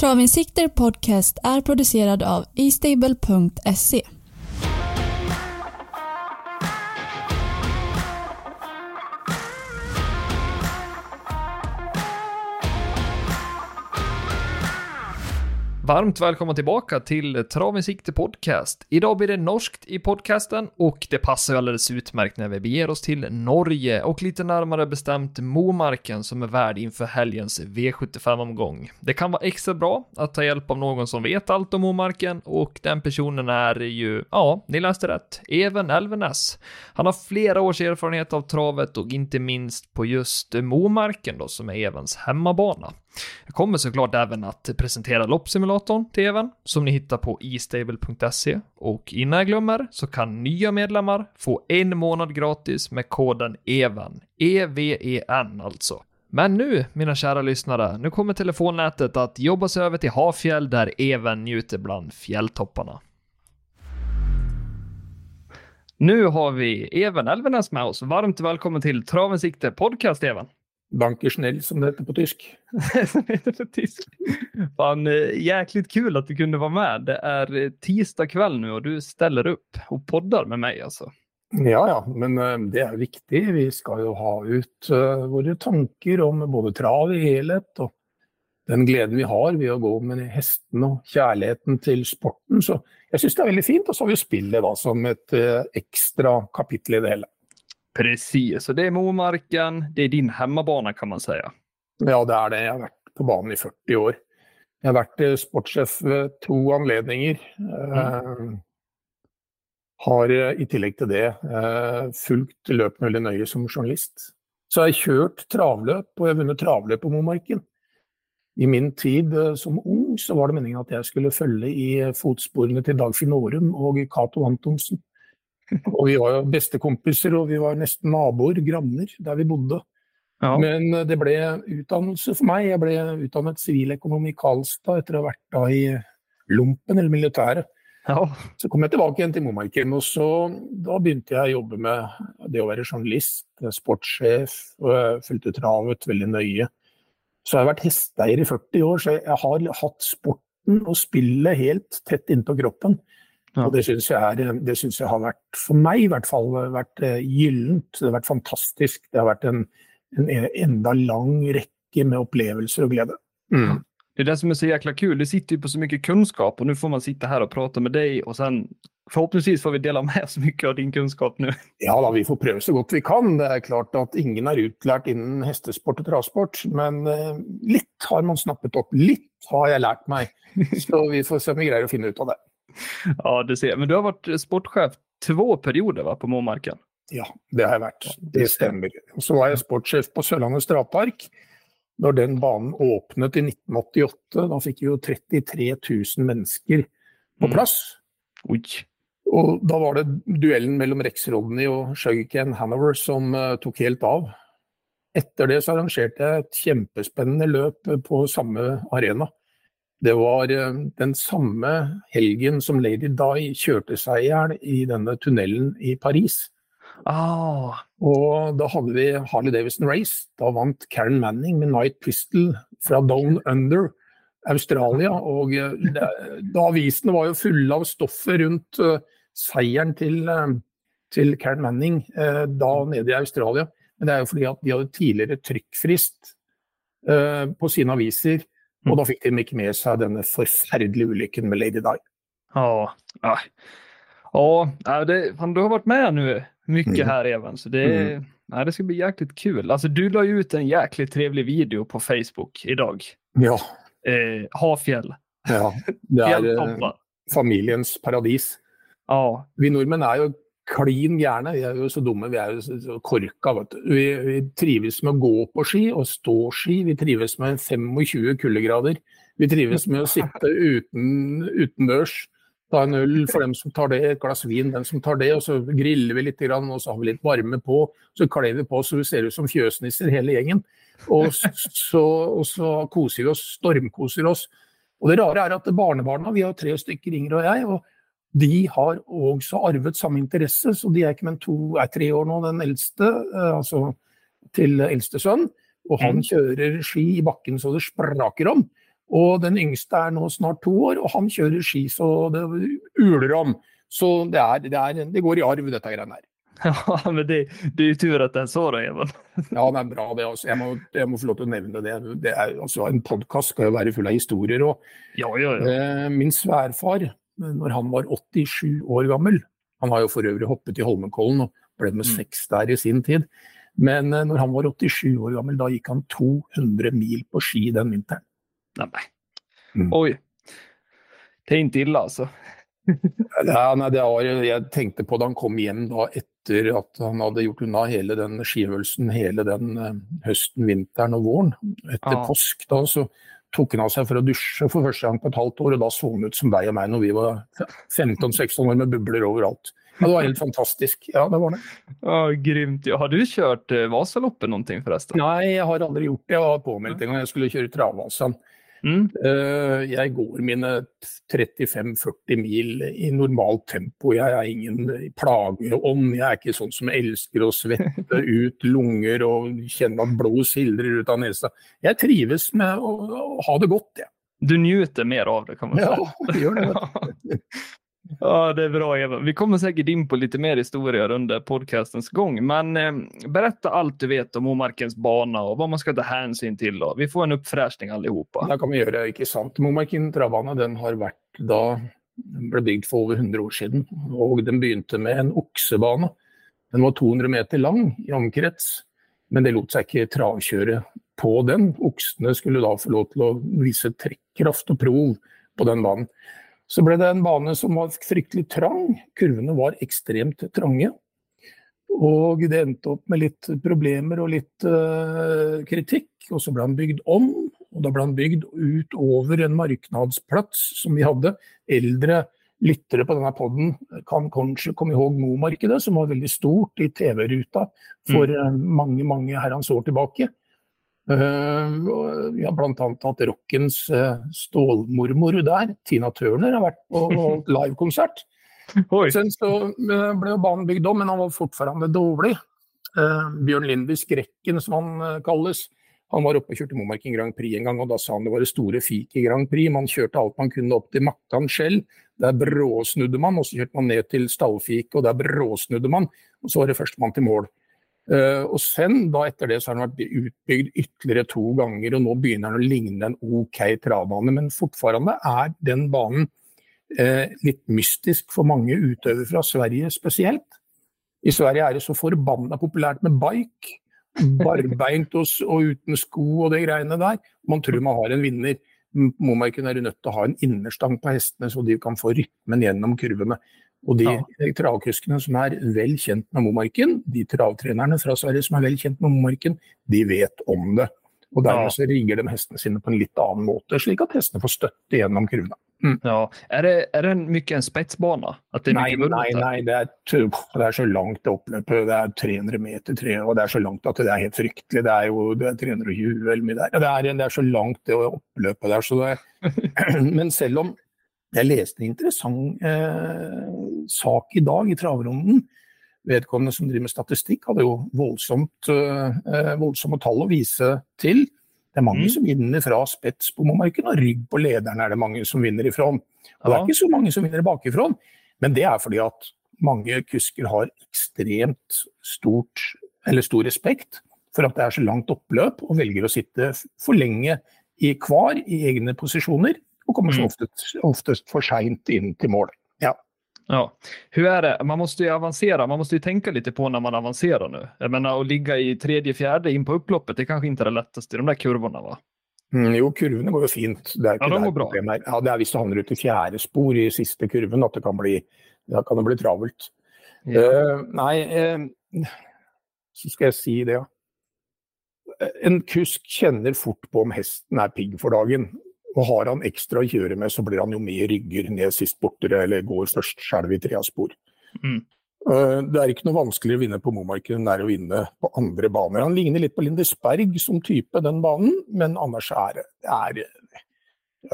Travinsikter Podcast är producerad av eStable.se. Varmt välkomna tillbaka till Traven Sikte Podcast. Idag blir det norskt i podcasten och det passar ju alldeles utmärkt när vi beger oss till Norge och lite närmare bestämt Momarken som är värd inför helgens V75-omgång. Det kan vara extra bra att ta hjälp av någon som vet allt om Momarken och den personen är ju, ja, ni läste rätt, Even Elvenes. Han har flera års erfarenhet av travet och inte minst på just Momarken då som är Evens hemmabana. Jag kommer såklart även att presentera loppsimulatorn till Even, som ni hittar på estable.se. Och innan jag glömmer så kan nya medlemmar få en månad gratis med koden EVEN. E-V-E-N alltså. Men nu, mina kära lyssnare, nu kommer telefonnätet att jobba sig över till Hafjäll där Even njuter bland fjälltopparna. Nu har vi Even Elvenes med oss. Varmt välkommen till Travens Sikte Podcast, Even. Bankersnell som det heter på tysk. tysk. Fan, eh, jäkligt kul att du kunde vara med. Det är eh, tisdag kväll nu och du ställer upp och poddar med mig alltså. Ja, ja, men eh, det er viktig. Vi skal jo ha ut våre tanker om både trav i helhet og den gleden vi har ved å gå med hestene og kjærligheten til sporten. Så jeg syns det er veldig fint Og så har vi spillet da, som et uh, ekstra kapittel i det hela. Precis, så det är Momarken. Det är din hemmabana kan man säga. Ja, det är det. Jag har varit på banen i 40 år. Jeg har vært sportssjef ved to anledninger. Mm. Uh, har i tillegg til det uh, fulgt løp veldig nøye som journalist. Så jeg har kjørt travløp, og jeg har vunnet travløp på Momarken. I min tid uh, som ung så var det meningen at jeg skulle følge i fotsporene til Dagfinn Aarum og Cato Antonsen. Og vi var jo bestekompiser, og vi var nesten naboer, granner, der vi bodde. Ja. Men eh, det ble utdannelse for meg. Jeg ble utdannet siviløkonom i Karlstad etter å ha vært da i lompen, eller militæret. Ja. Så kom jeg tilbake igjen til Momarken, og så, da begynte jeg å jobbe med det å være journalist, sportssjef, og jeg fulgte travet veldig nøye. Så jeg har vært hesteeier i 40 år, så jeg har hatt sporten og spillet helt tett innpå kroppen. Ja. Og det syns jeg, jeg, har vært, for meg i hvert fall, vært eh, gyllent. Det har vært fantastisk. Det har vært en, en enda lang rekke med opplevelser og glede. Mm. Det är det som är så jäkla kul. Du sitter ju på så mycket kunskap och nu får man sitta här och prata med dig och sen förhoppningsvis får vi dela med oss mycket av din kunskap nu. Ja, da, vi får prøve så godt vi kan. Det er klart at ingen er utlært innen hestesport og travsport, men litt har man snappet opp. Litt har jeg lært meg. Så vi får se om vi greier å finne ut av det. Ja, du ser. Men du har varit sportchef två perioder va, på Måmarken? Ja, det har jag varit. Det stämmer. Och så var jag sportchef på Sørlandet Travpark. Når den banen åpnet i 1988, da fikk vi jo 33 000 mennesker på mm. plass. Mm. Og da var det duellen mellom Rex Rodney og Sugarcane Hanover som uh, tok helt av. Etter det så arrangerte jeg et kjempespennende løp på samme arena. Det var uh, den samme helgen som Lady Di kjørte seg i hjel i denne tunnelen i Paris. Ah. Og da hadde vi Harley Davidson Race. Da vant Karen Manning med Night Pistol fra Down Under, Australia. Og det, da avisene var jo fulle av stoffet rundt uh, seieren til, uh, til Karen Manning uh, da nede i Australia. Men det er jo fordi at de hadde tidligere trykkfrist på sine aviser. Og da fikk de ikke med seg denne forferdelige ulykken med Lady Di. Ja, ja. ja det, du har vært med nå mye her, Even. Så det, mm. nej, det skal bli jæklig kul. Altså, du la ut en jæklig trevlig video på Facebook idag. Ja. Eh, Hafjell. Ja, det er familiens paradis. Ja. Vi nordmenn er jo klin gærne. Vi er jo så dumme. Vi er jo så korka. Vi, vi trives med å gå på ski og stå ski. Vi trives med 25 kuldegrader. Vi trives med å sitte uten, utendørs ta en øl for dem som tar det, et glass vin den som tar det, og så griller vi litt, og så har vi litt varme på. Så kler vi på så vi ser ut som fjøsnisser hele gjengen. Og så, og så koser vi oss, stormkoser oss. Og det rare er at barnebarna, vi har tre stykker, Inger og jeg, og de har også arvet samme interesse. Så de er ikke men to, er tre år nå, den eldste, eh, altså til eldste sønn. Og han mm. kjører ski i bakken så det spraker om. Og den yngste er nå snart to år, og han kjører ski så det uler om. Så det, er, det, er, det går i arv, dette greiene her. Ja, men det, det er jo tur at den så deg, Even. ja, det er bra det. Altså. Jeg, må, jeg må få lov til å nevne det. det er, altså, en podkast skal jo være full av historier. Og, ja, ja, ja. Eh, min sværfar, når han var 87 år gammel Han har jo for øvrig hoppet i Holmenkollen og ble med mm. seks der i sin tid. Men eh, når han var 87 år gammel, da gikk han 200 mil på ski den vinteren. Nei. Mm. Oi. Det er ille, altså. ja, nei, det var, jeg tenkte på da han kom hjem da etter at han hadde gjort unna hele den skiøvelsen hele den uh, høsten, vinteren og våren. Etter ah. påsk da så tok han av seg for å dusje for første gang på et halvt år, og da så han ut som deg og meg når vi var 15-16 år med bubler overalt. Ja, Det var helt fantastisk. Ja, det var det. Ja, Grymt. Ja, har du kjørt uh, Vasaloppet noen ting, forresten? Nei, jeg har aldri gjort det. Jeg var påmeldt en gang jeg skulle kjøre Travasaen. Mm. Uh, jeg går mine 35-40 mil i normalt tempo. Jeg er ingen plageånd. Jeg er ikke sånn som elsker å svette ut lunger og kjenne at blod sildrer ut av nesa. Jeg trives med å, ha det godt, jeg. Du nyter mer av det, kan man si. Ja, gjør det. Ja, det är bra Eva. Vi kommer säkert in på lite mer historier under podcastens gång, men eh, berätta allt du vet om Momarkens bana og hva man skal ta hänsyn til. Då. Vi får en uppfräschning allihopa. Det kan vi gjøre, ikke sant. Momarken travbana den har varit då ble bygd for over 100 år siden. og Den begynte med en oksebane. Den var 200 meter lang i omkrets, men det lot seg ikke travkjøre på den. Oksene skulle da få lov til å vise trekkraft og prov på den banen. Så ble det en bane som var fryktelig trang. Kurvene var ekstremt trange. Og det endte opp med litt problemer og litt uh, kritikk. Og så ble han bygd om. Og da ble han bygd ut over en marknadsplass som vi hadde. Eldre lyttere på denne poden kan kanskje komme ihåg Momarkedet, som var veldig stort i TV-ruta for mm. Eh, mange mange herrens år tilbake. Eh, vi har bl.a. hatt rockens eh, stålmormor der. Tina Turner har vært på livekonsert. Sen så eh, ble banen bygd om, men han var fortfarande dårlig. Bjørn Lindby Skrekken, som han kalles. Han var oppe og kjørte Momarken Grand Prix en gang, og da sa han det var det store fik i Grand Prix. Man kjørte alt man kunne opp til Makkan Skjell. Der bråsnudde man, og så kjørte man ned til Stallfiket, og der bråsnudde man. Og så var det førstemann til mål. Uh, og sen, da etter det så har den vært utbygd ytterligere to ganger, og nå begynner den å ligne en OK travbane. Men fortfarande er den banen uh, litt mystisk for mange utøvere fra Sverige spesielt. I Sverige er det så forbanna populært med bike. Barbeint og, og, uten sko og de greiene der. Man tror man har en vinner. Momarken er nødt til å ha en innerstang på hestene, så de kan få rytmen gjennom kurvene. Og de ja. travkuskene som er vel kjent med Momarken, de travtrenerne fra Sverige som er vel kjent med Momarken, de vet om det. Og dermed så rigger de hestene sine på en litt annen måte, slik at hestene får støtte gjennom kruna. Mm. Ja. Er, det, er det mye en spetsbane? Nei, nei, nei det, er, det er, så langt det oppløpet. Det er 300 meter, tre, og det er så langt at det er helt fryktelig. Det er jo det er 320 eller mye der. Det er, det er så langt det oppløpet der. Så det, men selv om jeg leste en interessant eh, sak i dag i travrunden. Vedkommende som driver med statistikk, hadde jo voldsomt, eh, voldsomme tall å vise til. Det er mange mm. som vinner fra spets på Momarken, og rygg på lederen er det mange som vinner ifra. Og det er ikke så mange som vinner bakifra, men det er fordi at mange kusker har ekstremt stort, eller stor respekt for at det er så langt oppløp, og velger å sitte for lenge i hver i egne posisjoner og kommer så mm. oftest, oftest for seint inn til mål. Ja. Ja. Hur är det? Man måste ju avancera. Man måste ju tänka lite på när man avancerar nu. Jag menar, att ligga i tredje, fjärde in på upploppet, det kanskje kanske inte är det lättaste i de där kurvorna, va? Mm, jo, kurvene går jo fint. Det er ikke ja, de går bra. Er. Ja, det er hvis du havner ut i fjerde spor i siste kurven at det kan bli, da kan det bli travelt. Ja. Uh, nei, uh, så skal jeg si det, ja. En kusk kjenner fort på om hesten er pigg for dagen. Og har han ekstra å kjøre med, så blir han jo med rygger ned sist bortere, eller går først skjelv i trea spor. Mm. Eh, det er ikke noe vanskeligere å vinne på Momarken enn det er å vinne på andre baner. Han ligner litt på Lindesberg som type, den banen, men annars er er,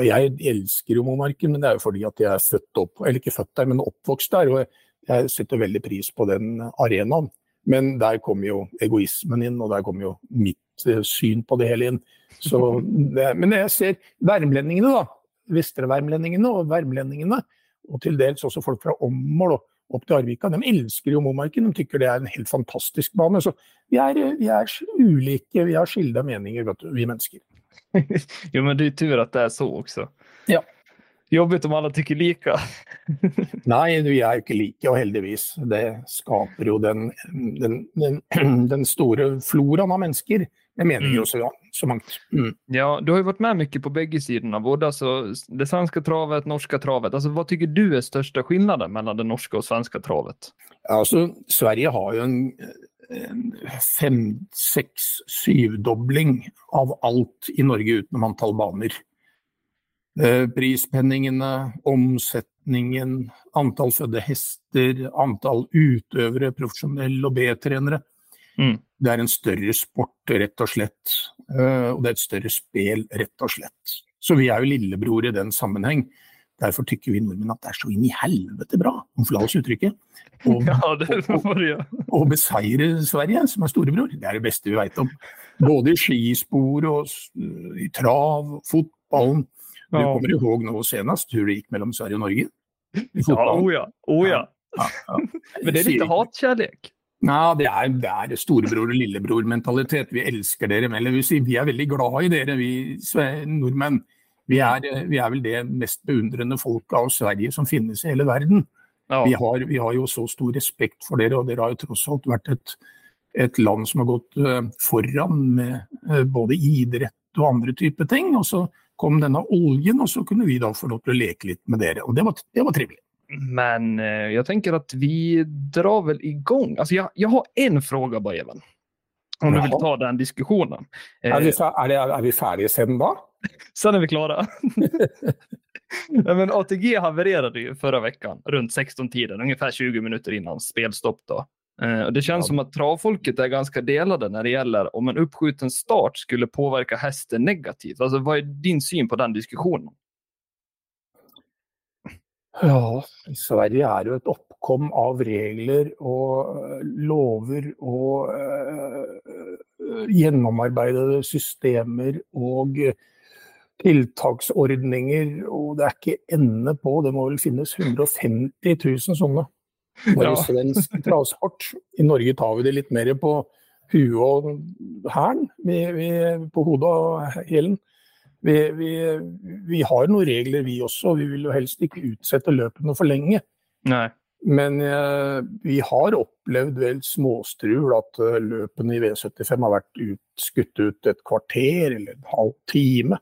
Jeg elsker jo Momarken, men det er jo fordi at jeg er født opp, eller ikke født der, men oppvokst der. Og jeg setter veldig pris på den arenaen. Men der kommer jo egoismen inn, og der kommer jo mitt syn på det hele inn. Så det, men jeg ser værmlendingene, da. Vestre værmlendingene og værmlendingene, og til dels også folk fra Åmmål opp til Arvika, de elsker jo Momarken. De tykker det er en helt fantastisk bane. Så vi er, vi er ulike, vi har skilda meninger, vet du, vi mennesker. jo, men det er tur at det er så også. Ja. Jobbet om alle tykker like. Nei, vi er ikke like, og heldigvis. Det skaper jo den, den, den, den store floraen av mennesker. Det mener jo så, ja, så mangt. Mm. Ja, du har jo vært med mye på begge sidene, både altså, det svenske travet, norske travet. Altså, hva tycker du er største forskjellen mellom det norske og svenske travet? Altså, Sverige har jo en, en fem, seks, syvdobling av alt i Norge utenom antall baner. Eh, prispenningene, omsetningen, antall fødde hester, antall utøvere, profesjonelle og B-trenere. Mm. Det er en større sport, rett og slett. Eh, og det er et større spel, rett og slett. Så vi er jo lillebror i den sammenheng. Derfor tykker vi nordmenn at det er så inn i helvete bra, om forlatelse uttrykket, å ja, beseire Sverige, som er storebror. Det er det beste vi veit om. Både i skispor og i trav, fotballen. Du kommer ihåg nå senest hvor det gikk mellom Sverige og Norge? Ja, oh ja. Oh ja. ja, ja. Men det er litt hatkjærlighet? Nei, det er, det er storebror- og lillebror-mentalitet. Vi elsker dere. Eller vi, vi er veldig glad i dere, vi nordmenn. Vi er, vi er vel det mest beundrende folket av Sverige som finnes i hele verden. Ja. Vi, har, vi, har, jo så stor respekt for dere, og dere har jo tross alt vært et, et land som har gått uh, foran med uh, både idrett og andre typer ting. Og så kom denne oljen, og så kunne vi da få lov til å leke litt med dere. Og det var, det var trivelig. Men eh, jag tänker att vi drar väl igång. Alltså jag, jag har en fråga bara, Even. Om Jaha. du vill ta den diskussionen. Er vi, eh, er, det, er vi ferdige sen da? Sen är vi klara. men ATG havererade ju förra veckan runt 16-tiden, ungefär 20 minuter innan spelstopp. Då. Eh, det känns ja. som att travfolket är ganska delade när det gäller om en uppskjuten start skulle påverka hästen negativt. Alltså, vad är din syn på den diskussionen? Ja, Sverige er jo et oppkom av regler og eh, lover og uh, gjennomarbeidede systemer og tiltaksordninger. Og det er ikke ende på. Det må vel finnes 150 000 sånne. Bare ja. svensk travsport. I Norge tar vi det litt mer på huet og hælen. På hodet og hælen vi, vi, vi, har noen regler vi også, vi vil jo helst ikke utsette løpene for lenge. Nei. Men eh, vi har opplevd vel småstrul at uh, løpene i V75 har vært ut, skutt ut et kvarter eller en halv time.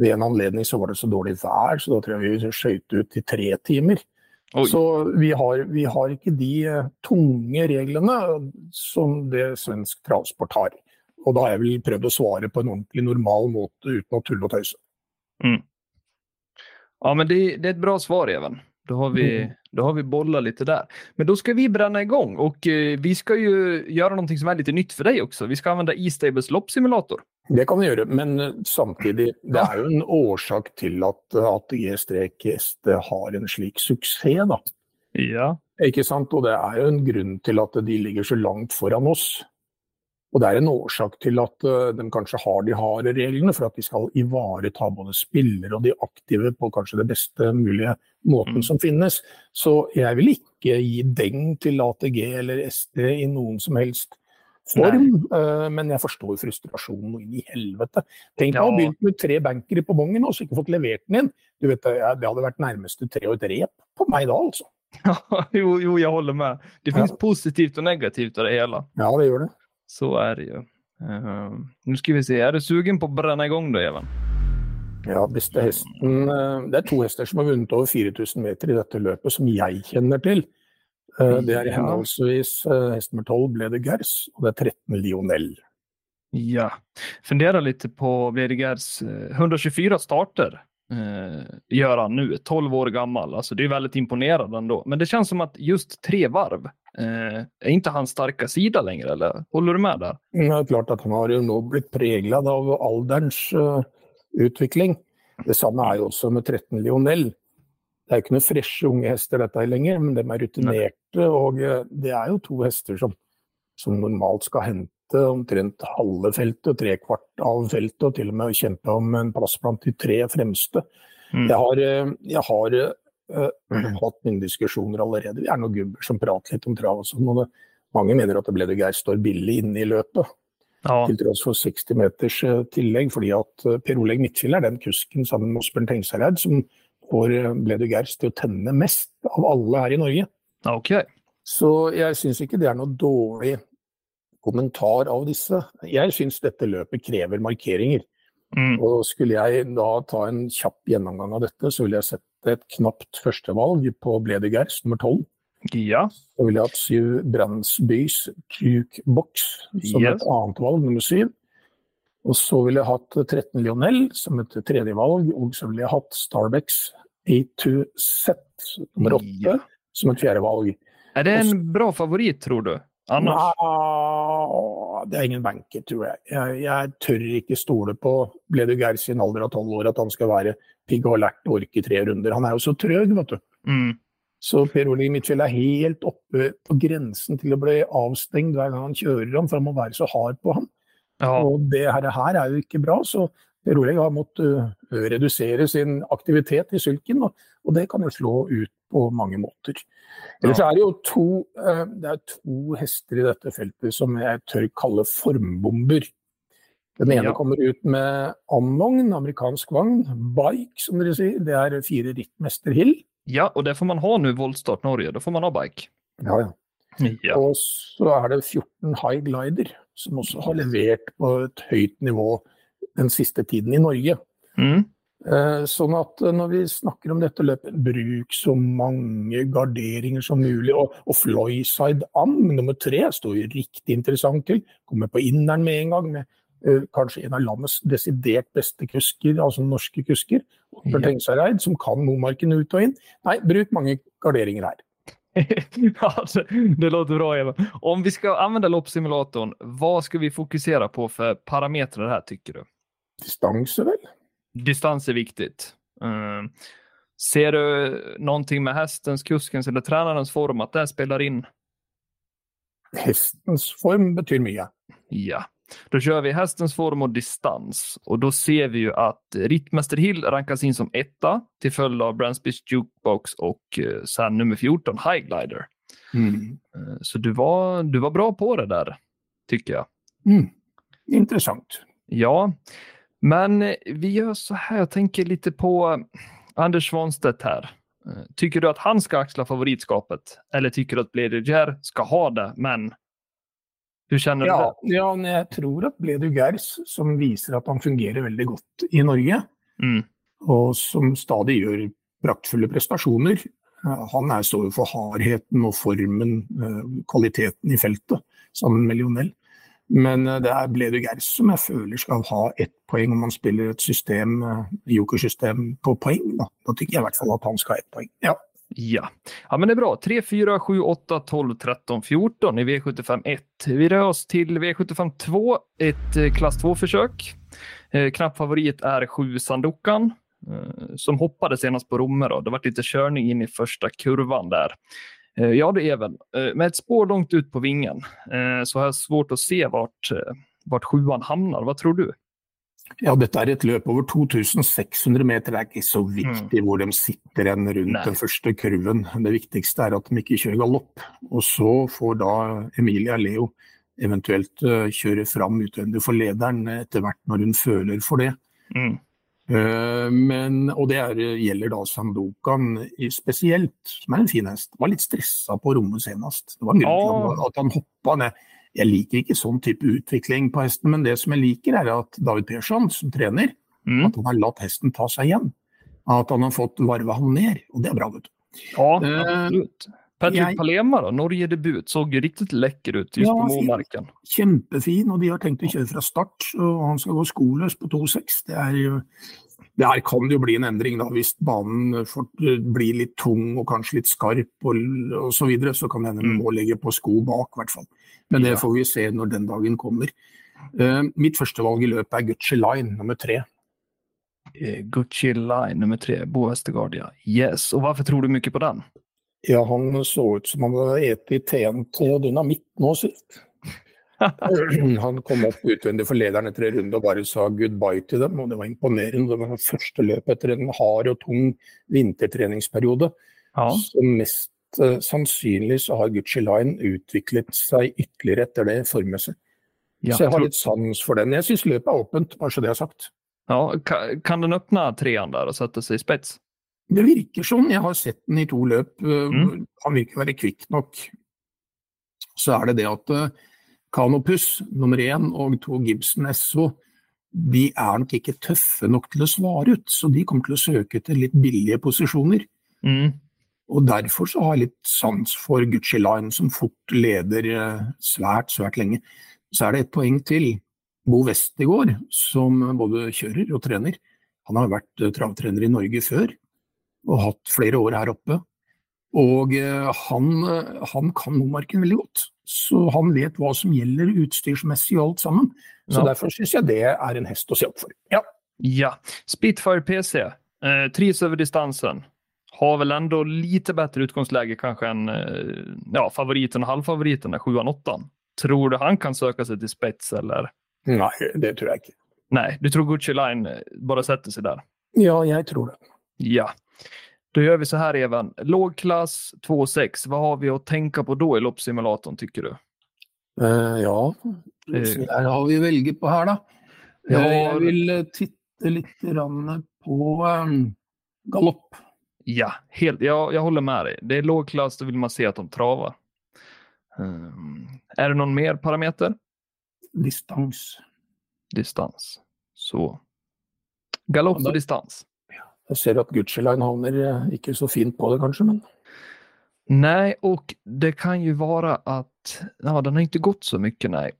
Ved en anledning så var det så dårlig vær, så da tror jeg vi skøyt ut i tre timer. Oi. Så vi har, vi har, ikke de uh, tunge reglene som det svensk travsport har. Og da har jeg vel prøvd å svare på en ordentlig normal måte uten å tulle og tøyse. Mm. Ja, men det, det, er et bra svar, Even. Da har vi, mm. då har vi bollat litt der. Men da skal vi brenne igång og eh, vi skal jo gjøre noe som er litt nytt for deg også. Vi skal anvende E-Stables loppsimulator. Det kan vi gjøre, men eh, samtidig, det er jo en årsak til at ATG-ST har en slik suksess, da. Ja. Ikke sant? Og det er jo en grunn til at de ligger så langt foran oss. Og Det er en årsak til at uh, de kanskje har de harde reglene, for at de skal ivareta både spillere og de aktive på kanskje det beste mulige måten mm. som finnes. Så jeg vil ikke gi deng til ATG eller SD i noen som helst form, Nei. men jeg forstår frustrasjonen inn i helvete. Tenk deg å ha begynt med tre bankere på bongen og så ikke fått levert den inn. Du vet, Det hadde vært nærmeste tre og et rep på meg da, altså. jo, jo, jeg holder med. Det finnes ja. positivt og negativt av det hele. Ja, det gjør det. Så är det ju. Uh, nu ska vi se, är du sugen på att bränna igång då, Even? Ja, beste hesten eh, Det er to hester som har vunnet over 4000 meter i dette løpet, som jeg kjenner til. Eh, det er henholdsvis hest nummer 12 Blede Gers og det er 13 Lionel. Ja, Funderer litt på Blede Gers 124 starter eh, gjør han nu, 12 år gammel. Alltså det er veldig imponerende. Men det kjennes som at just tre varv eh, är inte hans starka sida längre, eller håller du med där? Det er klart att han har ju nå blitt preglad av alderens uh, utvikling. Detsamma er jo også med 13 Lionel. Det er jo ikke noen freshe unge hester dette lenger, men de er rutinerte. Og det er jo to hester som, som normalt skal hente omtrent halve feltet, trekvart av feltet, og til og med kjempe om en plass blant de tre fremste. Mm. Jeg har, eh, jeg har hatt mine diskusjoner allerede. Vi er noen gubber som prater litt om trav og sånn. og det, Mange mener at Blede Geir står billig inne i løpet. Ja. Til tross for 60 meters uh, tillegg, fordi at uh, Per Oleg Midtfjell er den kusken sammen med Osbjørn Tengsareid som får Blede Geirs til å tenne mest av alle her i Norge. Okay. Så jeg syns ikke det er noe dårlig kommentar av disse. Jeg syns dette løpet krever markeringer. Mm. Og skulle jeg da ta en kjapp gjennomgang av dette, så ville jeg sette et knapt førstevalg på Bledegers nummer tolv. Ja. Så ville jeg hatt syv Brandsbys Jukebox som yes. et annet valg, nummer syv. Og så ville jeg hatt 13 Lionel som et tredje valg, og så ville jeg hatt Starbucks A2Z nummer åtte ja. som et fjerde valg. Er det en bra favoritt, tror du? Anders? Nå, det er ingen banker, tror jeg. jeg. jeg. tør ikke stole på Bledu Geir sin alder av tolv år, at han skal være pigg har lært å orke tre runder. Han er jo så trøg, vet du. Mm. Så Per Ole Midtfjell er helt oppe på grensen til å bli avstengt hver gang han kjører ham, for han må være så hard på ham. Ja. Og det her, her, er jo ikke bra, så Per Ole har måttet uh, redusere sin aktivitet i sulken, og, og det kan jo slå ut på mange måter. Ellers er det jo to, eh, det er to hester i dette feltet som jeg tør kalle formbomber. Den ene ja. kommer ut med andvogn, amerikansk vogn, bike som dere sier. Det er fire rittmester Hill. Ja, og det får man ha nå Voldstart Norge. Da får man ha bike. Ja, ja. ja. Og så er det 14 High Glider, som også har levert på et høyt nivå den siste tiden i Norge. Mm. Eh, sånn at eh, når vi snakker om dette løpet, bruk så mange garderinger som mulig. Og, og Flyside Am nummer tre står jo riktig interessant til. Kommer på inneren med en gang, med kanskje en av landets desidert beste kusker, altså norske kusker. Ja. Tengsareid, som kan Momarken ut og inn. Nei, bruk mange garderinger her. ja, det låter bra, Eva. Om vi skal anvende loppsimulatoren, hva skal vi fokusere på for parametere her, tycker du? Distanse, vel? distans er viktig. Uh, ser du noe med hestens, kuskens eller trenerens form at det spiller inn? Hestens form betyr mye. Ja, då kör vi hästens form och distans och då ser vi ju att Rittmäster Hill rankas in som etta till följd av Bransbys Jukebox och uh, sen nummer 14 High Glider. Mm. Uh, så du var, du var bra på det där, tycker jag. Mm. Intressant. Ja, men eh, vi gör så här, jag tänker lite på eh, Anders Svanstedt här. Eh, tycker du att han ska axla favoritskapet? Eller tycker du att Blediger ska ha det, men hur kjenner ja, det? Ja, jeg tror at Bledugers, som viser at han fungerer veldig godt i Norge, mm. og som stadig gjør praktfulle prestasjoner, han er står jo for hardheten og formen, kvaliteten i feltet, sammen med Lionel. Men eh, det er Bledu Gers som jeg føler skal ha ett poeng om han spiller et system, eh, jokersystem på poeng. Da. da tykker jeg i hvert fall at han skal ha ett poeng. Ja. Ja. ja, men det är bra. 3, 4, 7, 8, 12, 13, 14 i V75 1. Vi rör oss till V75 2, ett eh, klass 2-försök. Eh, knapp favorit är 7 Sandokan eh, som hoppade senast på Romme. Det var lite körning in i första kurvan där. Eh, ja, det är väl. Eh, med ett spår långt ut på vingen eh, så har jag svårt att se vart, vart sjuan hamnar. Vad tror du? Ja, dette er et løp over 2600 meter. Det er ikke så viktig mm. hvor de sitter enn rundt Nei. den første kurven. Det viktigste er at de ikke kjører galopp. Og så får da Emilia Leo eventuelt kjøre fram utvendig for lederen etter hvert når hun føler for det. Mm. Eh, men, og det er, gjelder da Sandokan spesielt, som er en fin hest. Var litt stressa på rommet senest. Det var en grunn til at han hoppa ned. Jeg liker ikke sånn type utvikling på hesten, men det som jeg liker, er at David Persson, som trener, mm. at han har latt hesten ta seg igjen. At han har fått varva han ned, og det er bra, vet du. Ja, absolutt. absolutt. Patrick jeg, Palema, da, Norge-debut, så riktig lekker ut just ja, på målmarken. Kjempefin, og de har tenkt å kjøre fra start. og Han skal gå skoløs på 2,6. Det, er jo det her kan det jo bli en endring da, hvis banen blir litt tung og kanskje litt skarp og osv. Så, videre, så kan hende man må legge på sko bak, i hvert fall. Men det får vi se når den dagen kommer. Uh, mitt førstevalg i løpet er Gucci Line nummer tre. Uh, Gucci Line nummer tre, Bo Westergaard, ja. Yes. Og hvorfor tror du mye på den? Ja, han så ut som han hadde spist TNT og dynamitt nå sist. Han kom opp utvendig for lederen etter en runde og bare sa goodbye til dem. og Det var imponerende. Det var første løp etter en hard og tung vintertreningsperiode. Ja. Så mest uh, sannsynlig så har Gucci Line utviklet seg ytterligere etter det formmessig. Ja, så jeg har litt sans for den. Jeg syns løpet er åpent, bare så det er sagt. ja, kan den åpne treeren der og sette seg i spets? Det virker sånn. Jeg har sett den i to løp. Uh, Mm. Han virker å være kvikk nok. Så er det det at uh, Canopus nummer én og to Gibson SO de er nok ikke tøffe nok til å svare ut. Så de kommer til å søke etter litt billige posisjoner. Mm. Og Derfor så har jeg litt sans for Gucci Line, som fort leder eh, svært, svært lenge. Så er det et poeng til. Bo Westegård, som både kjører og trener. Han har vært eh, travtrener i Norge før, og hatt flere år her oppe. Og eh, han, han kan Momarken veldig godt. Så han vet hva som gjelder utstyrsmessig og alt sammen. Så Ja. derfor syns jeg det er en hest å se opp for. Ja. Ja, Spitfire PC. Eh, trivs over distansen. Har väl ändå lite bättre utgångsläge kanske än eh, ja, favoriten och halvfavoriten, 7 8 Tror du han kan söka sig till spets eller? Nei, det tror jeg ikke. Nej, du tror Gucci Line bare bara sätter sig där? Ja, jeg tror det. Ja. Då gör vi så här Even. Lågklass 2,6. Vad har vi att tänka på då i loppsimulatorn tycker du? Uh, ja, Eh. der har vi velge på her, da. Ja. Eh, jeg vil eh, titte litt på um, galopp. Ja, helt, ja, jag håller med dig. Det är lågklass, då vill man se att de travar. Um, är det någon mer parameter? Distans. Distans. Så. Galopp Ja, och distans. Jeg ser at Gucci Line havner eh, ikke så fint på det, kanskje, men Nej, och det kan ju vara att ja, den har inte gått så mycket. Nej,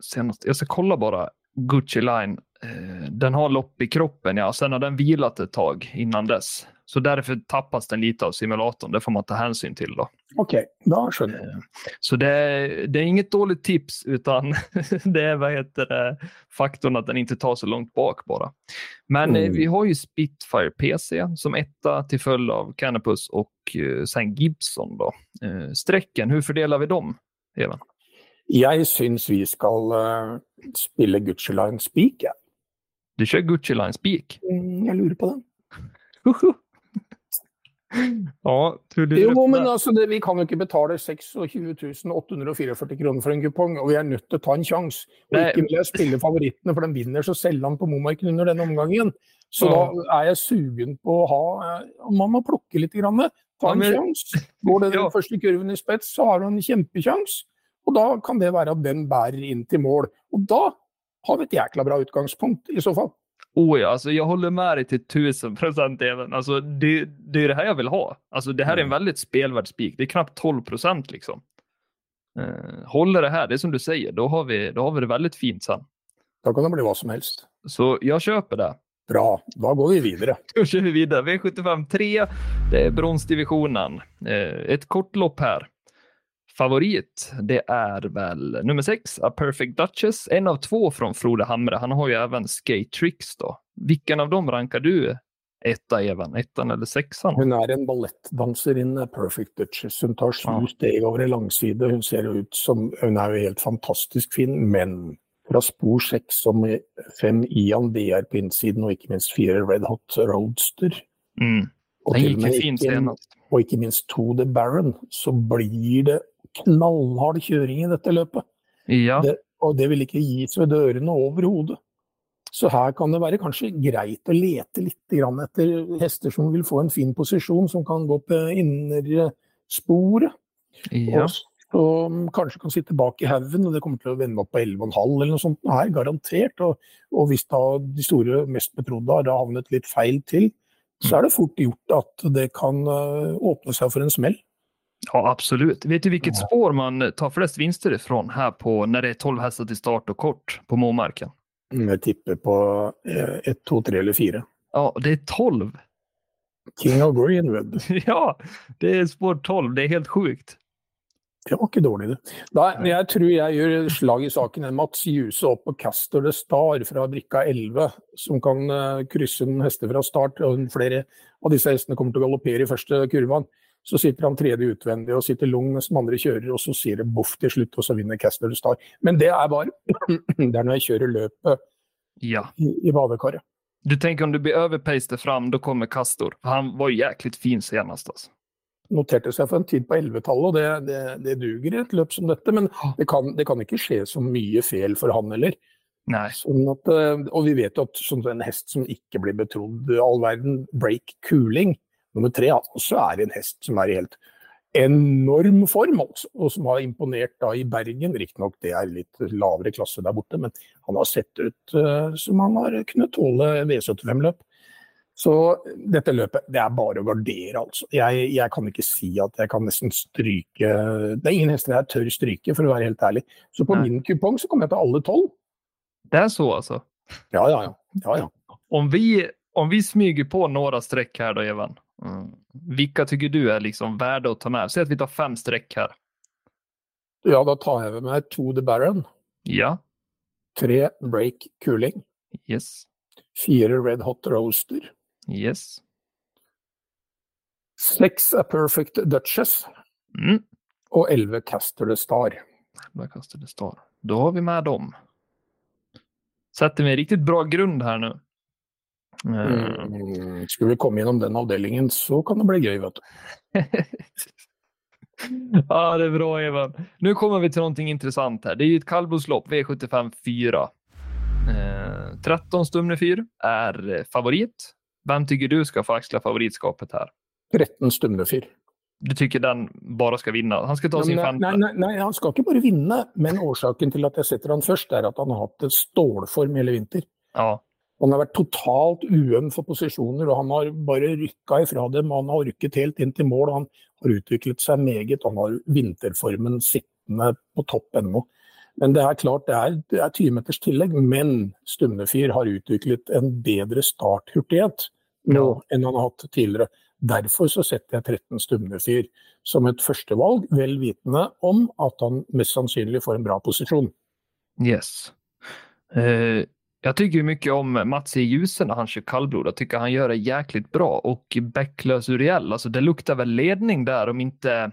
senast. Jag ska kolla bara Gucci Line. Eh, den har lopp i kroppen, ja. Sen har den vilat ett tag innan dess. Så därför tappas den lite av simulatorn. Det får man ta hänsyn till då. OK, da skjønner jeg. Så det, det är inget dåligt tips, utan det är vad heter det, faktorn att den inte tar så långt bak bara. Men eh, Mm. vi har ju Spitfire PC som etta till följd av Canopus och St. sen Gibson. Då. Eh, strecken, hur fördelar vi dem? Even? Jeg syns vi skal uh, spille Gucci Line Speak, jeg. Du kjører Gucci Line Speak. Mm, jeg lurer på den. Uh tror du Jo, men altså, det, vi kan jo ikke betale 26 844 kroner for en kupong, og vi er nødt til å ta en sjanse. Og ikke vil jeg spille favorittene, for de vinner så sjelden på Momarken under denne omgangen. Så Ja. da er jeg sugen på å ha eh, Man må plukke litt. Grann, ta Ja, en men- sjanse. Går det den Ja. første kurven i spets, så har du en kjempesjanse. Og da kan det være at den bærer inn til mål. Og da har vi et jækla bra utgangspunkt, i så fall. Oh ja, alltså jag håller med dig till tusen procent även. Alltså det, det är det här jag vill ha. Alltså det här är en Mm. väldigt spelvärd spik. Det är knappt 12 procent liksom. Eh, håller det här, det är som du säger, då har vi, då har vi det väldigt fint sen. Da kan det bli hva som helst. Så jag köper det. Bra, da går vi videre. Då kör vi vidare. V75 3, det är bronsdivisionen. Eh, ett kort lopp här. Favorit, det är väl nummer 6, A Perfect Duchess. En av två från Frode Hamre. Han har ju även Skate Tricks då. Vilken av dem rankar du etta, Evan? Ettan eller sexan? Hun er en ballettdanserinne, Perfect Duchess. Hun tar sju Ja. steg over en langside. Hun ser jo ut som Hun er jo helt fantastisk fin, men fra spor seks som fem Ian DR på innsiden, og ikke minst fire Red Hot Roadster, Mm. og, Den og, med fint ikke, senast. og ikke minst to The Baron, så blir det knallhard kjøring i dette løpet. Ja, Det, og det vil ikke gis ved dørene overhodet. Så her kan det være kanskje greit å lete litt grann etter hester som vil få en fin posisjon, som kan gå på innersporet. ja. Og kanskje kan sitte bak i haugen, og det kommer til å vende opp på 11,5 eller noe sånt her, garantert. Og, og hvis da de store, mest betrodde har havnet litt feil til, så er det fort gjort at det kan eh, åpne seg for en smell. Ja, absolut. Vet du vilket spår man tar flest vinster ifrån här på när det är 12 hästar till start och kort på Momarken? Jeg tipper på 1, 2, 3 eller 4. Ja, det är 12. King of Greenwood. Ja, det är spår 12. Det är helt sjukt. Det var ikke dårlig, det. Da, jeg tror jeg gjør slag i saken. Mats Djuse opp på Castor de Star fra brikka 11, som kan eh, krysse en hester fra start. og Flere av disse hestene kommer til å galoppere i første kurven. Så sitter han tredje utvendig og sitter lung mens de andre kjører, og så sier det boff til slutt, og så vinner Castor Star. Men det er bare Det er når jeg kjører løpet Ja. i, i badekaret. Du tenker om du blir overpastet fram, da kommer Castor. Han var jæklig fin senest. Altså. Noterte seg for en tid på 11-tallet, og det, det, det duger i et løp som dette. Men det kan, det kan ikke skje så mye feil for han heller. Sånn at, eh, og vi vet jo at sånn en hest som ikke blir betrodd all verden, break cooling, nummer tre, også er en hest som er i helt enorm form, altså, og som har imponert da i Bergen. Riktignok det er litt lavere klasse der borte, men han har sett ut uh, som han har kunnet tåle V75-løp. Så dette løpet, det er bare å gardere, altså. Jeg, jeg, kan ikke si at jeg kan nesten stryke Det er ingen hester jeg tør stryke, for å være helt ærlig. Så på Nei. min kupong så kommer jeg til alle tolv. Det er så altså? Ja, ja, ja. ja, ja. Om vi, om vi smyger på noen strekk her da, Evan. Mm. Vilka tycker du er liksom värda å ta med? Si at vi tar fem streck her. Ja, da tar jeg med meg to The Baron, Ja. tre Break Cooling, Yes. fire Red Hot Roaster, Yes. seks A Perfect Duchess Mm. og elleve Caster the Star. Kastar det star. Da har vi med dem. Setter vi en riktig bra grund her nu. Eh, Mm. Skulle vi komme gjennom den avdelingen, så kan det bli gøy, vet du. ja, det är bra Evan. Nu kommer vi till någonting intressant här. Det är ju ett kallblodslopp, V75 4. Eh, 13 Stumne 4 är eh, favorit. Vem tycker du ska få axla favoritskapet här? 13 Stumne 4. Du tycker den bare skal vinne? Han skal ta sin femte? nei, nei, nei, han skal ikke bare vinne, men årsaken til at jeg setter han først, er at han har hatt en stålform hele vinter. Ja, Han har vært totalt uøm for posisjoner, og han har bare rykka ifra dem. Han har orket helt inn til mål, han har utviklet seg meget. Han har vinterformen sittende på topp ennå. Men det er klart det er, det er 20 meters tillegg, men Stumnefyr har utviklet en bedre starthurtighet nå Ja. enn han har hatt tidligere. Derfor så setter jeg 13 Stumnefyr som et førstevalg, vel vitende om at han mest sannsynlig får en bra posisjon. yes. Eh, jag tycker mycket om Mats i ljusen när han kör kallblod. Jag tycker han gör det jäkligt bra. Och Bäcklös Uriel, alltså det luktar väl ledning där om inte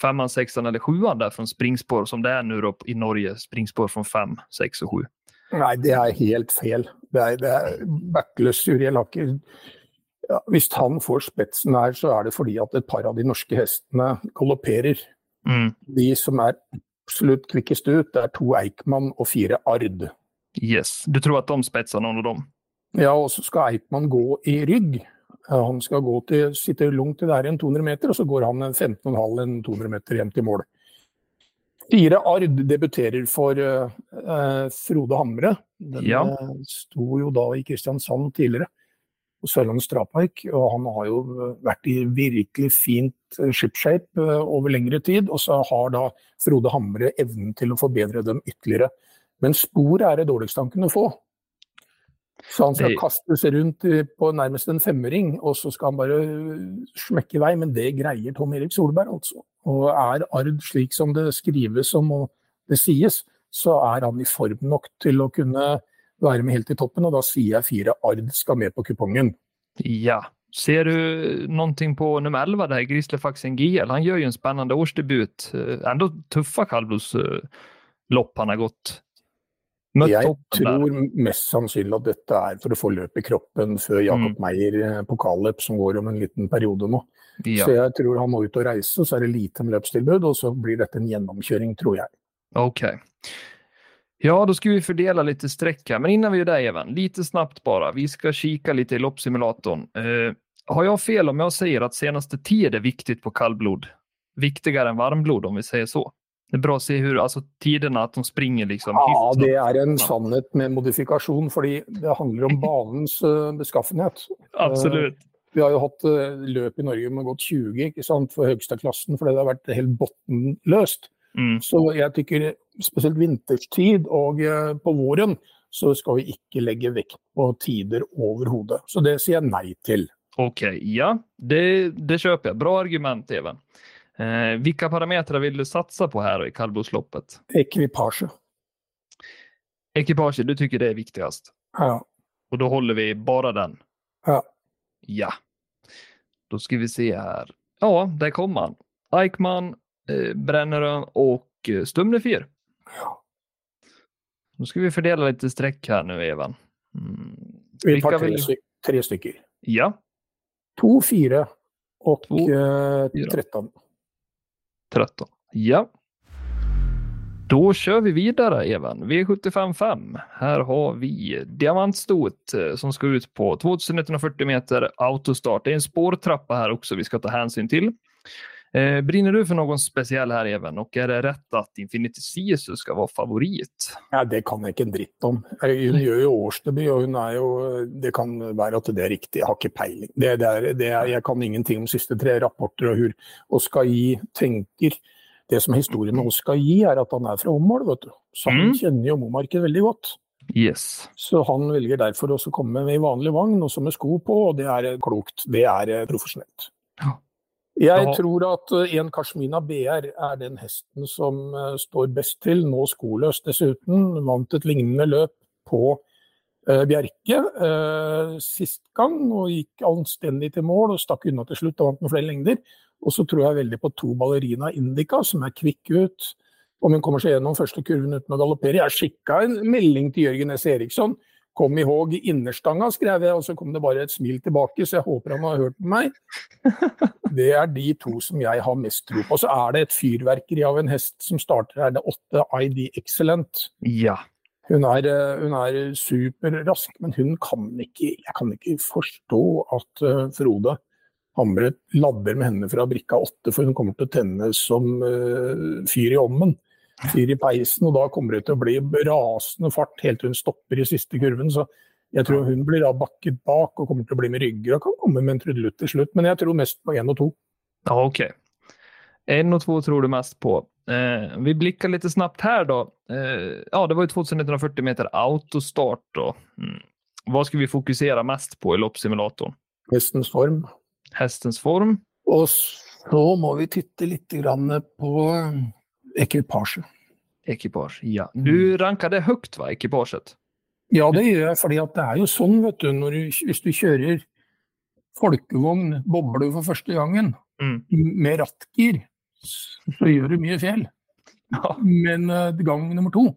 femman, sexan eller sjuan där från springspår som det är nu då i Norge. Springspår från fem, sex och sju. Nei, det er helt fel. Det er, det er backless Uriel har ikke ja, Hvis han får spetsen her, så er det fordi at et par av de norske hestene galopperer. Mm. De som er absolutt kvikkest ut, det er to Eikmann og fire Ard. Yes. Du tror at de spetsar noen av dem? Ja, og så skal Eikmann gå i rygg. Han skal gå til, sitte lungt til det igjen en 200 meter, og så går han 15,5 en 200 meter hjem til mål. Fire Ard debuterer for eh, Frode Hamre. Den Ja. eh, sto jo da i Kristiansand tidligere, på Sørlandet Strapark. Og han har jo vært i virkelig fint shipshape over lengre tid. Og så har da Frode Hamre evnen til å forbedre dem ytterligere. Men spor er det dårligste han kunne få. Så han skal Det- kastes rundt på nærmest en femmering, og så skal han bare smekke i vei. Men det greier Tom Erik Solberg, altså. Og er Ard slik som det skrives om og det sies, så er han i form nok til å kunne være med helt i toppen. Og da sier jeg fire Ard skal med på kupongen. Ja. Ser du noe på nummer 11 der, Grislefaxen GL? Han gjør jo en spennende årsdebut. Enda Ändå tuffa han har gått. Mött Jeg tror mest sannsynlig at dette er for å få løp i kroppen før Jakob Mm. Meyer eh, pokalløp, som går om en liten periode nå. Ja. Så jeg tror han må ut og reise, så er det lite med løpstilbud, og så blir dette en gjennomkjøring, tror jeg. Ok. Ja, da skal vi fordele litt strekk her, Men innan vi gjør det, Even, lite snabbt bare. Vi skal kika litt i loppsimulatoren. Uh, har jeg fel om jeg sier at seneste tid er viktig på kallblod? Viktigere enn varmblod, om vi sier så. Det er bra å se hur, altså, tidene, at de springer liksom Ja, det er en sannhet med modifikasjon, fordi det handler om banens uh, beskaffenhet. Absolut. Vi har jo hatt uh, løp i Norge med godt 20 ikke sant, for høyeste klassen, fordi det har vært helt bunnløst. Mm. Så jeg tykker spesielt vinterstid og eh, på våren så skal vi ikke legge vekt på tider overhodet. Så det sier jeg nei til. Ok, ja, det, det kjøper jeg. Bra argument, Even. Eh, vilka parametrar vill du satsa på här i kallblodsloppet? Ekipage. Ekipage, du tycker det är viktigast. Ja. Och då håller vi bara den. Ja. Ja. Då ska vi se här. Ja, där kom han. Eichmann, eh, Brennerön och eh, Stumne 4. Ja. Nu ska vi fördela lite streck här nu, Evan. Mm. Vi tar Vilka tre, vill- tre stykker. Ja, To, fire og Två, eh, fire. 13. 13. Ja. Då kör vi vidare, Evan. V755. Här har vi diamantstot eh, som ska ut på 2140 meter autostart. Det är en spårtrappa här också vi ska ta hänsyn till. Eh, brinner du för någon speciell här, Even? Och är det rätt att Infinity Sisu ska vara favorit? Ja, det kan jeg ikke en dritt om. Eh, Hun gjør jo årsdebut, og hun er jo Det kan være at det er riktig, jeg har ikke peiling. Det, det er, det er, jeg kan ingenting om siste tre rapporter og hur Oskar Gi tenker. Det som er historien med Oskar Gi, er at han er fra Åmål, vet du. Så han Mm. kjenner jo Momarken veldig godt. Yes. Så han velger derfor å komme med i vanlig vogn, også med sko på, og det er eh, klokt. Det er eh, profesjonelt. Ja. Jeg tror at eh, en Kashmina BR er den hesten som eh, står best til, nå skoløs dessuten. Vant et lignende løp på eh, Bjerke sist gang, og gikk anstendig til mål og stakk unna til slutt og vant med flere lengder. Og så tror jeg veldig på to ballerina Indica, som er kvikk ut. Om hun kommer seg gjennom første kurven uten å galoppere. Jeg skikka en melding til Jørgen S. Eriksson. Kom ihåg innerstanga, skrev jeg, og så kom det bare et smil tilbake, så jeg håper han har hørt på meg. Det er de to som jeg har mest tro på. Så er det et fyrverkeri av en hest som starter her, det åtte ID Excellent. Ja. Hun er, eh, hun er superrask, men hun kan ikke Jeg kan ikke forstå at eh, Frode Hamre ladder med henne fra brikka åtte, for hun kommer til å tenne som eh, fyr i ommen. Fyr i peisen, og da kommer det til å bli rasende fart helt til hun stopper i siste kurven. Så jeg tror hun blir da bakket bak og kommer til å bli med rygger og kan komme med en trudelutt til slutt. Men jeg tror mest på én og to. Ja, ok. En og två tror du mest på. Eh, vi blikker litt snabbt her, da. Eh, ja, det var jo 2140 meter autostart då. Mm. Hva ska vi fokusere mest på i loppsimulatoren? Hestens form. Hestens form. Og så må vi titte litt grann på ekvipasje. Ekipasje, ja. Mm. Du ranker det høyt, va, ekipasjet? Ja, det gjør jeg, fordi det er jo sånn, vet du, du, hvis du kjører folkevogn, bobler for første gangen, Mm. med rattgir, så gjør du mye fjell. Ja. Men uh, gang nummer to,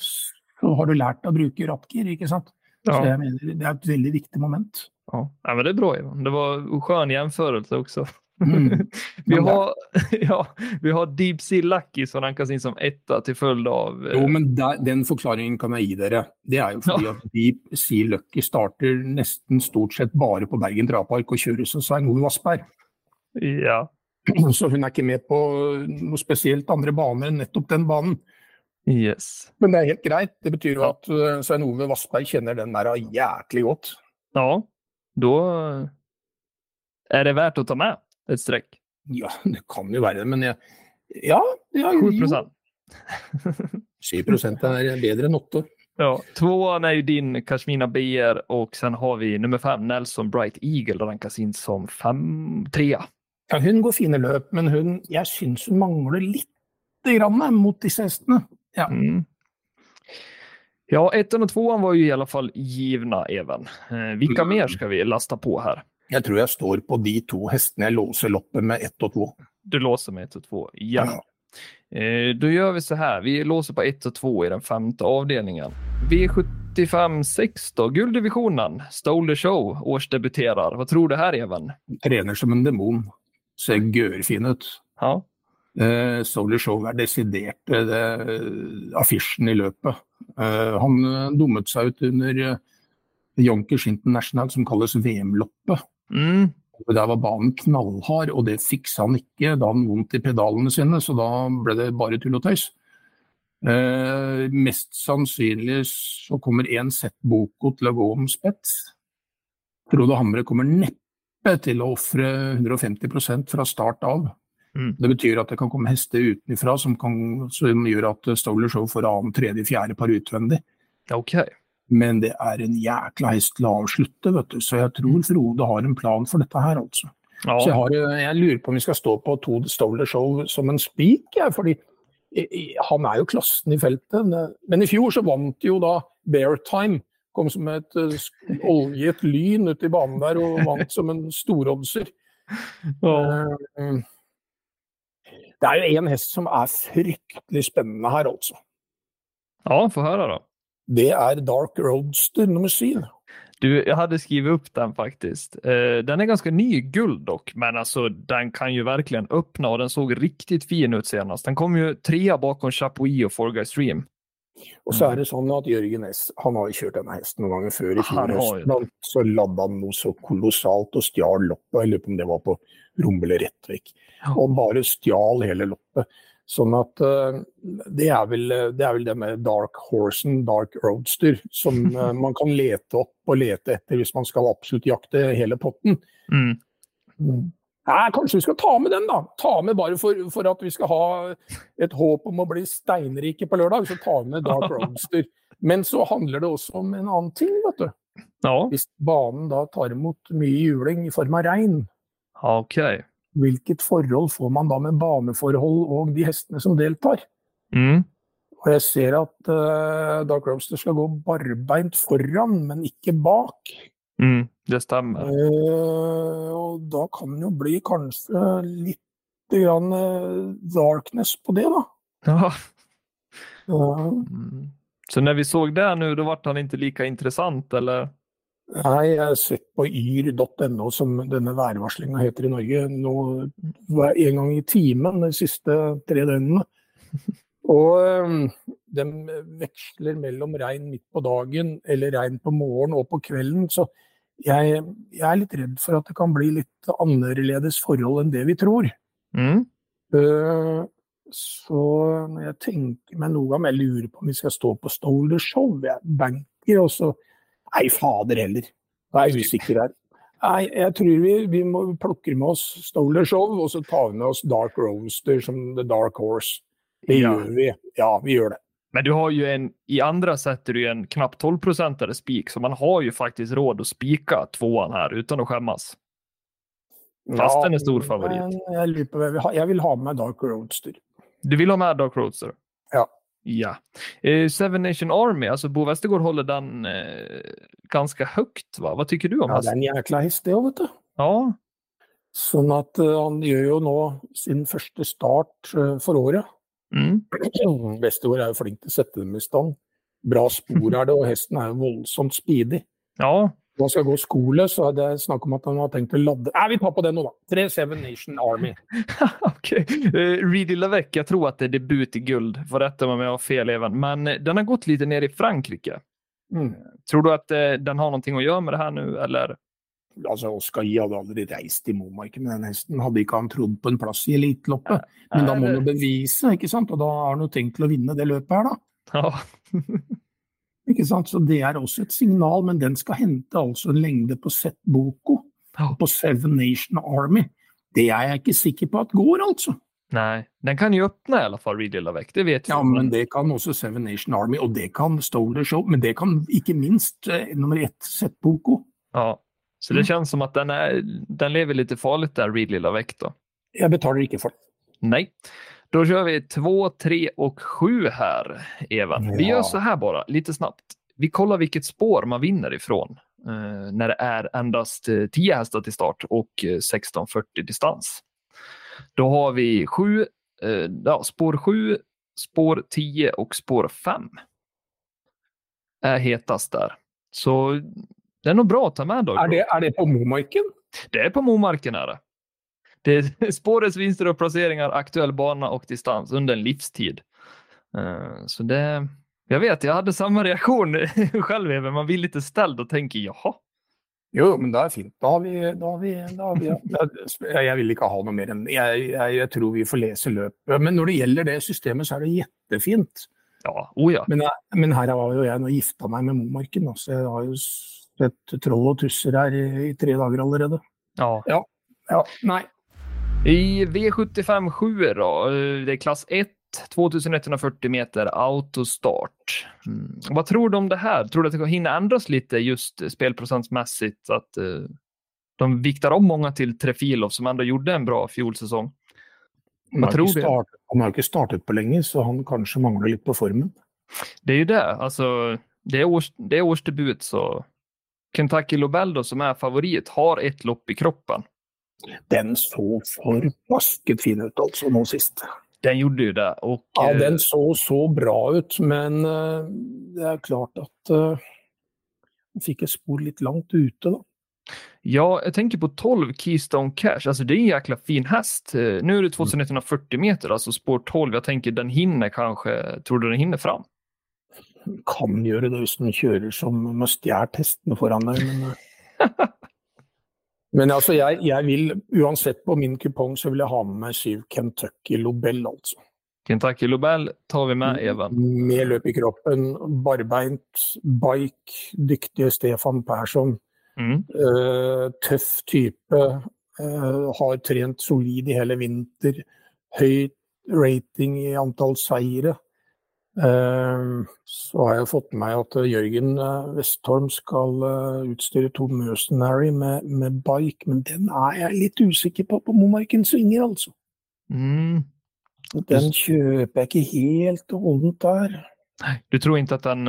så har du lært å bruke rattgir, ikke sant? Så jeg mener, det er et veldig viktig moment. ja. ja, men det er bra Ivan. Det var en skjønn gjenførelse också. Mm. Vi har, ja, vi har Deep Sea Lucky som rankas in som etta til følge av... eh, Jo, men der, den forklaringen kan jeg gi dere. Det er jo fordi Ja. at Deep Sea Lucky starter nesten stort sett bare på Bergen Drapark og kjøres som Svein Ove Vassberg. Ja. Så hun er ikke med på noe spesielt andre baner enn nettopp den banen. Yes. Men det er helt greit. Det betyr jo Ja. at uh, Svein Ove Vassberg kjenner den der jæklig godt. Ja, da er det verdt å ta med ett strekk? Ja, det kan jo være det, men jeg, ja, ja 7 jo, 7% er bedre enn 8. Ja, tvåan är ju din Kashmina BR och sen har vi nummer fem Nelson Bright Eagle rankas inn som fem, trea. Ja, hun går fine løp, men hun, jeg syns hun mangler lite grann mot disse hestene. Ja. Mm. Ja, ettan och tvåan var ju i alla fall givna, Even. Eh, vilka Mm. mer skal vi lasta på här? Jeg tror jeg står på de to hestene jeg låser loppet med ett og to. Du låser med ett og to, Ja. Eh, då gör vi så här. Vi låser på ett och två i den femte avdelningen. V75 6 då, gulddivisjonen. Stole the Show årsdebuterar. Hva tror du her, Even? Trener som en demon. Ser gørrfin ut. Ja. Eh, Solar Show er desidert eh, affisjen i løpet. Eh, han eh, dummet seg ut under Jonker Shinton International, som kalles VM-loppet. Mm. Der var banen knallhard, og det fiksa han ikke. Da hadde han vondt i pedalene sine, så da ble det bare tull og tøys. Eh, mest sannsynlig så kommer én sett Boko til å gå om spets. Frode Hamre kommer neppe til å ofre 150% fra start av. Mm. Det betyr at det kan komme hester utenfra som, kan, som gjør at Stoler Show får annen, tredje, fjerde par utvendig. Okej. Men det er en jækla hest til å avslutte, vet du. Så jeg tror Frode har en plan for dette her, altså. Ja. Så jeg, har, jeg lurer på om vi skal stå på to Stoler Show som en spik, jeg. Fordi han er jo klassen i feltet. Men i fjor så vant jo da Bear Time. Kom som et eh, oljet lyn ut i banen der og vant som en storoddser. Ja. Eh, Det er jo en hest som er fryktelig spennende her, altså. ja, få høre, då. Det er Dark Roadster nummer syv. Du, jeg hadde skrevet opp den faktisk. Uh, den er ganske ny i guld dock, men altså, den kan jo verkligen åpne, og den såg riktig fin ut senast. Den kom jo trea bakom Chapuis og Forguy Stream. Og så er det sånn at Jørgen S han har jo kjørt denne hesten noen ganger før i fjor høst. Så ladde han noe så kolossalt og stjal loppet. Jeg lurer på om det var på Rommel rett vekk. Og bare stjal hele loppet. Sånn at eh, det, er vel, det er vel det med Dark Horsen, Dark Roadster, som eh, man kan lete opp og lete etter hvis man skal absolutt jakte hele potten. Mm. Nei, kanskje vi skal ta med den, da. Ta med bare for, for at vi skal ha et håp om å bli steinrike på lørdag, så tar vi med Dark Roadster. Men så handler det også om en annen ting, vet du. Ja, Hvis banen da tar imot mye juling i form av regn, okej. Hvilket forhold får man da med baneforhold og de hestene som deltar? Mm. Og jeg ser at uh, Dark Roaster skal gå barbeint foran, men ikke bak. Mm, det stemmer. Uh, og da kan det jo bli kanskje litt grann uh, darkness på det, da. Ja. Uh. Mm. Så når vi så det nå, da ble han ikke like interessant, eller? Nei, jeg har sett på yr.no, som denne værvarslinga heter i Norge, nå en gang i timen de siste tre døgnene. Og eh, de veksler mellom regn midt på dagen eller regn på morgenen og på kvelden. Så jeg, jeg er litt redd for at det kan bli litt annerledes forhold enn det vi tror. Mm. Eh, Så når jeg tenker meg noe om jeg lurer på om vi skal stå på Stolder Show, jeg banker, og så Nei, fader heller. Da er jeg usikker her. Nei, jeg tror vi, vi må plukke med oss Stoler Show, og så tar vi med oss Dark Roaster som The Dark Horse. Det Ja. gjør vi. Ja, vi gjør det. Men du har ju en, i andra sätter du en knappt 12 procentare spik, så man har ju faktiskt råd att spika tvåan här utan att skämmas. Fast den är stor favorit. Jeg, jeg vil ha med Dark Roadster. Du vil ha med Dark Roadster? Ja. Ja. Eh, Seven Nation Army, alltså Bo Westergård håller den eh, ganska högt va? Vad tycker du om Ja, det er hästen? en jækla hest, det òg, vet du. Ja. Sånn at uh, han gjør jo nå sin første start uh, for året. Mm. Bestemor er jo flink til å sette dem i stand. Bra spor er det, og hesten er jo voldsomt speedy. Ja. Han skal gå skole, så er det snakk om at han har tenkt å ladde Nei, vi tar på det nå, da. 3-7 Nation Army. ok. Uh, Reedy Lavec, jeg tror at det er debut i guld. for dette om jag har fel även. Men eh, den har gått litt ned i Frankrike. Mm. Tror du at uh, den har noe å gjøre med det her nå, eller? Altså, Oskar J hadde aldri reist til Momarken med den hesten. Hadde ikke han trodd på en plass i eliteloppet. Men da må han jo bevise, ikke sant. Og da har han jo tenkt til å vinne det løpet her, da. Ja. Ikke sant? Så det er også et signal, men den skal hente altså en lengde på Set Boko. På Seven Nation Army. Det er jeg ikke sikker på at går, altså. Nei, den kan jo åpne i alle fall Reedy vekk, det vet vi. Ja, men det kan også Seven Nation Army, og det kan Stoler Show. Men det kan ikke minst eh, nummer ett Set Boko. Ja. Så det kjennes som at den, er, den lever litt farlig där, Reedy vekk, da. Jeg betaler ikke for det. Nej. Då kör vi två, tre och sju här. Vi Ja. gör så här bara, lite snabbt. Vi kollar vilket spår man vinner ifrån eh, när det är endast eh, 10 hästar till start och eh, 1640 distans. Då har vi sju, eh, ja, spår 7, spår 10 och spår 5. Är hetast där. Så det är nog bra att ta med då. Er det, är det på Momarken? Det är på Momarken är det. Det spårets vinster och placeringar, aktuell bana och distans under en livstid. Uh, Så det, jag vet, jag hade samma reaktion själv, Even. Man blir lite ställd och tänker jaha. Jo, men det er fint. Da har vi, da har vi, da har vi ja. Jeg vil ikke ha noe mer enn jeg, jeg, jeg tror vi får lese løpet. Men når det gjelder det systemet, så er det jettefint. Ja, oh ja. Men, jeg- men her var jo jeg nå gifta meg med Momarken, så jeg har jo sett troll og tusser her i, i tre dager allerede. ja. Ja, nei. I V75 7 då, eh, det är klass 1, 2140 meter autostart. Mm. Vad tror du om det här? Tror du att det hinna ändras lite just spelprocentsmässigt? Att uh, de viktar om många till Trefilov som ändå gjorde en bra fjolsäsong? Vad tror du? start, han har ikke startet på lenge, så han kanskje mangler litt på formen. Det är ju det. Alltså, det, är års, det är årsdebut så Kentucky Lobel då, som är favorit har ett lopp i kroppen. Den så forbasket fin ut altså nå sist. Den gjorde jo det. Og, Ja, eh, den så så bra ut, men uh, det er klart at uh, den fikk et spor litt langt ute, da. Ja, jag tänker på 12 Keystone Cash. Alltså det är en jäkla fin häst. Nå Nu är det 2140 meter, alltså spår 12. Jag tänker den hinner kanske, tror du den hinner fram? Kan gjøre det hvis den kjører som med stjålet hestene foran deg, men. Men altså, jeg, jeg vil uansett på min kupong så vil jeg ha med meg syv Kentucky Lobel, altså. Kentucky Lobel tar vi med, Even. Med løp i kroppen, barbeint, bike, dyktige Stefan Persson. Mm. Uh, tøff type. uh, har trent solid i hele vinter. Høy rating i antall seire. Eh, så har jeg fått med meg at Jørgen eh, Westholm skal eh, utstyre Tom Mercenary med, med bike, men den er jeg litt usikker på på Momarken svinger, altså. Mm. Den kjøper jeg ikke helt holdent der. Du tror ikke at, den,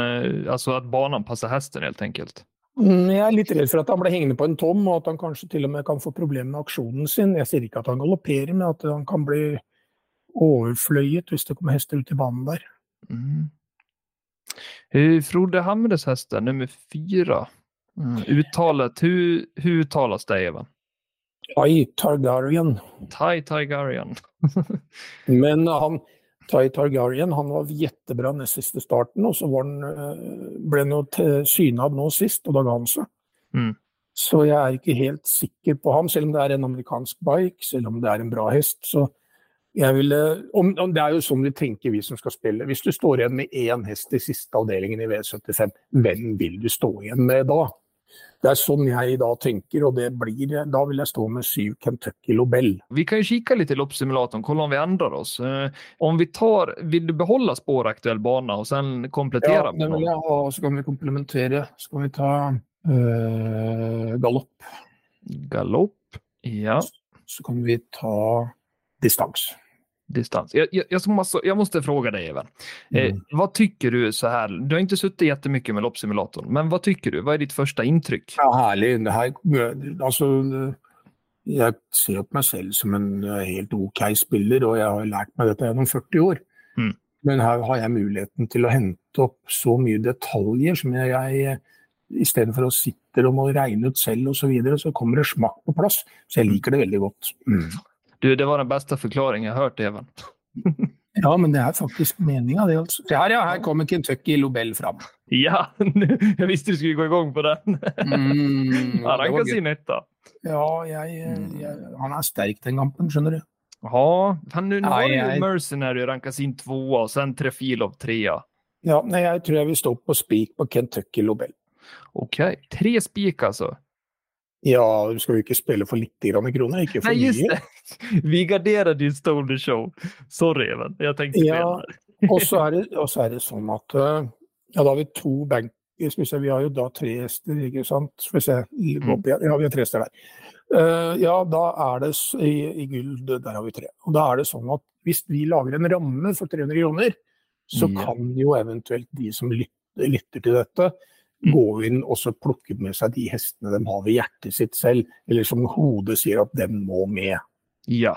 altså at banen passer hesten, helt enkelt? Mm, Jeg er litt redd for at han ble hengende på en tom, og at han kanskje til og med kan få problemer med aksjonen sin. Jeg sier ikke at han galopperer, men at han kan bli overfløyet hvis det kommer hester ut i banen der. Mm. Eh, Frode Hamres hästen, nummer fyra. Mm. Uttalet, hur, hur uttalas det, Eva? Tai Targaryen. Tai Targaryen. Men han, Tai Targaryen han var jättebra nest siste starten, og så var han, eh, ble han jo synad nå sist, og da ga han seg. Mm. Så jeg er ikke helt sikker på ham, selv om det er en amerikansk bike, selv om det er en bra hest. så ville, om, om Det er jo sånn vi tenker, vi som skal spille. Hvis du står igjen med én hest i siste avdelingen i V75, hvem vil du stå igjen med da? Det er sånn jeg da tenker, og det blir, da vil jeg stå med syv Kentucky Lobel. Vi kan jo kikke litt i loppsimulatoren, hvordan om vi endrer oss. Eh, om vi tar, Vil du beholde sporaktuell bane og sen komplettera Ja, någon? vil jeg ha. Så kan vi komplementere. Så kan vi ta øh, galopp, Galopp, ja, så kan vi ta distans. Distans. Jag, jag, jag, måste, jag måste fråga dig, Even. Eh, Mm. vad tycker du så här? Du har inte suttit jättemycket med loppsimulatorn, men vad tycker du? Vad är ditt första intryck? Ja, herlig. Det här, alltså, jeg ser på meg selv som en øh, helt OK spiller, og jeg har lært meg dette gjennom 40 år. Mm. Men her har jeg muligheten til å hente opp så mye detaljer som jeg, jeg Istedenfor å sitte og må regne ut selv osv., så, videre, så kommer det smakk på plass. Så jeg liker det veldig godt. Mm. Du, det var den beste forklaringen jeg har hørt, Even. Ja, men det er faktisk meninga, det. altså. Det her, ja. Her kommer Kentucky Lobel fram. Ja, jeg visste du skulle gå igång på den. Mm, ja, den kan si nytta. Ja, jeg, jeg, han er sterk den kampen, skjønner du. Ja, han, nu, nu var ju. Mercenary rankas in tvåa och sen Trefilov trea. Ja, nei, jeg tror jeg vil stå på spik på Kentucky Lobel. Okej, tre spik alltså. Ja, du skal jo ikke spille for litt grann kroner, ikke for Nei, just mye. det. Vi garderer din Stole Show. Sorry, Even. Jeg tenkte Ja. Og så er, det- og så er det sånn at eh, ja, da har vi to bank... Vi har jo da tre hester, ikke sant. Skal vi se, Mm. Ja, vi har tre hester der. Eh, ja, da er det i, i gull, der har vi tre. Og da er det sånn at hvis vi lager en ramme for 300 kroner, så Ja. kan jo eventuelt de som lytter, lytter til dette, Mm. Gå inn og så plukke med seg de hestene de har ved hjertet sitt selv, eller som hodet sier at de må med. Ja.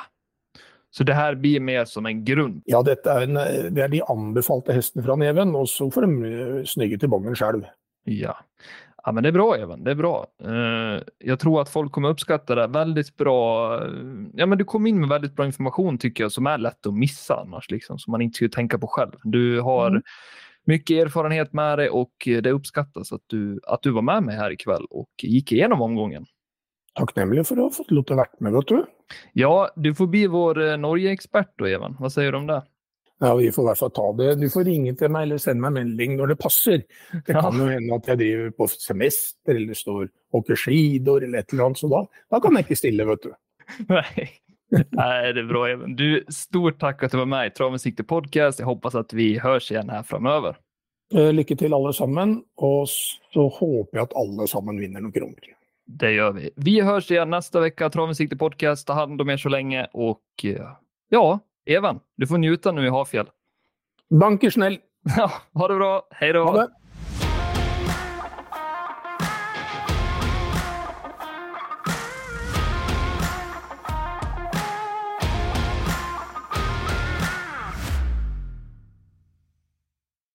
Så det her blir mer som en grunn? Ja, er, en, det er de anbefalte hestene fra Neven, og så får de eh, snygge til bongen sjøl. Ja. Ja, men det är bra, Even. Det är bra. Jeg jag tror att folk kommer uppskatta det. Väldigt bra. eh, Ja, men du kom in med väldigt bra information tycker jag som är lätt att missa annars, liksom, som man inte skulle tänka på själv. Du har Mm. Mycket erfarenhet med dig och det uppskattas att du, att du var med mig här ikväll och gick igenom omgången. Takknemlig for å ha fått lov til å være med, vet du. Ja, du får bli vår eh, Norge-expert då, Even. Hva sier du om det? Ja, Vi får i hvert fall ta det. Du får ringe til meg eller sende meg melding når det passer. Det kan jo hende at jeg driver på semester eller står åker skidor eller et eller annet, så da, da kan jeg ikke stille, vet du. Nej. Nej, det är bra Even. Du, stort tack att du var med i Travmusikte Podcast. Jag hoppas att vi hörs igen här framöver. Eh, Lykke til alle sammen, og så håper jeg at alle sammen vinner noen kroner. Det gjør vi. Vi høres igjen neste uke. Travmusikk til Podcast. Ta hand om dere så lenge. och eh, ja, Even, du får njuta nå i Hafjell. Banker snell! Ja, ha det bra. Hei da.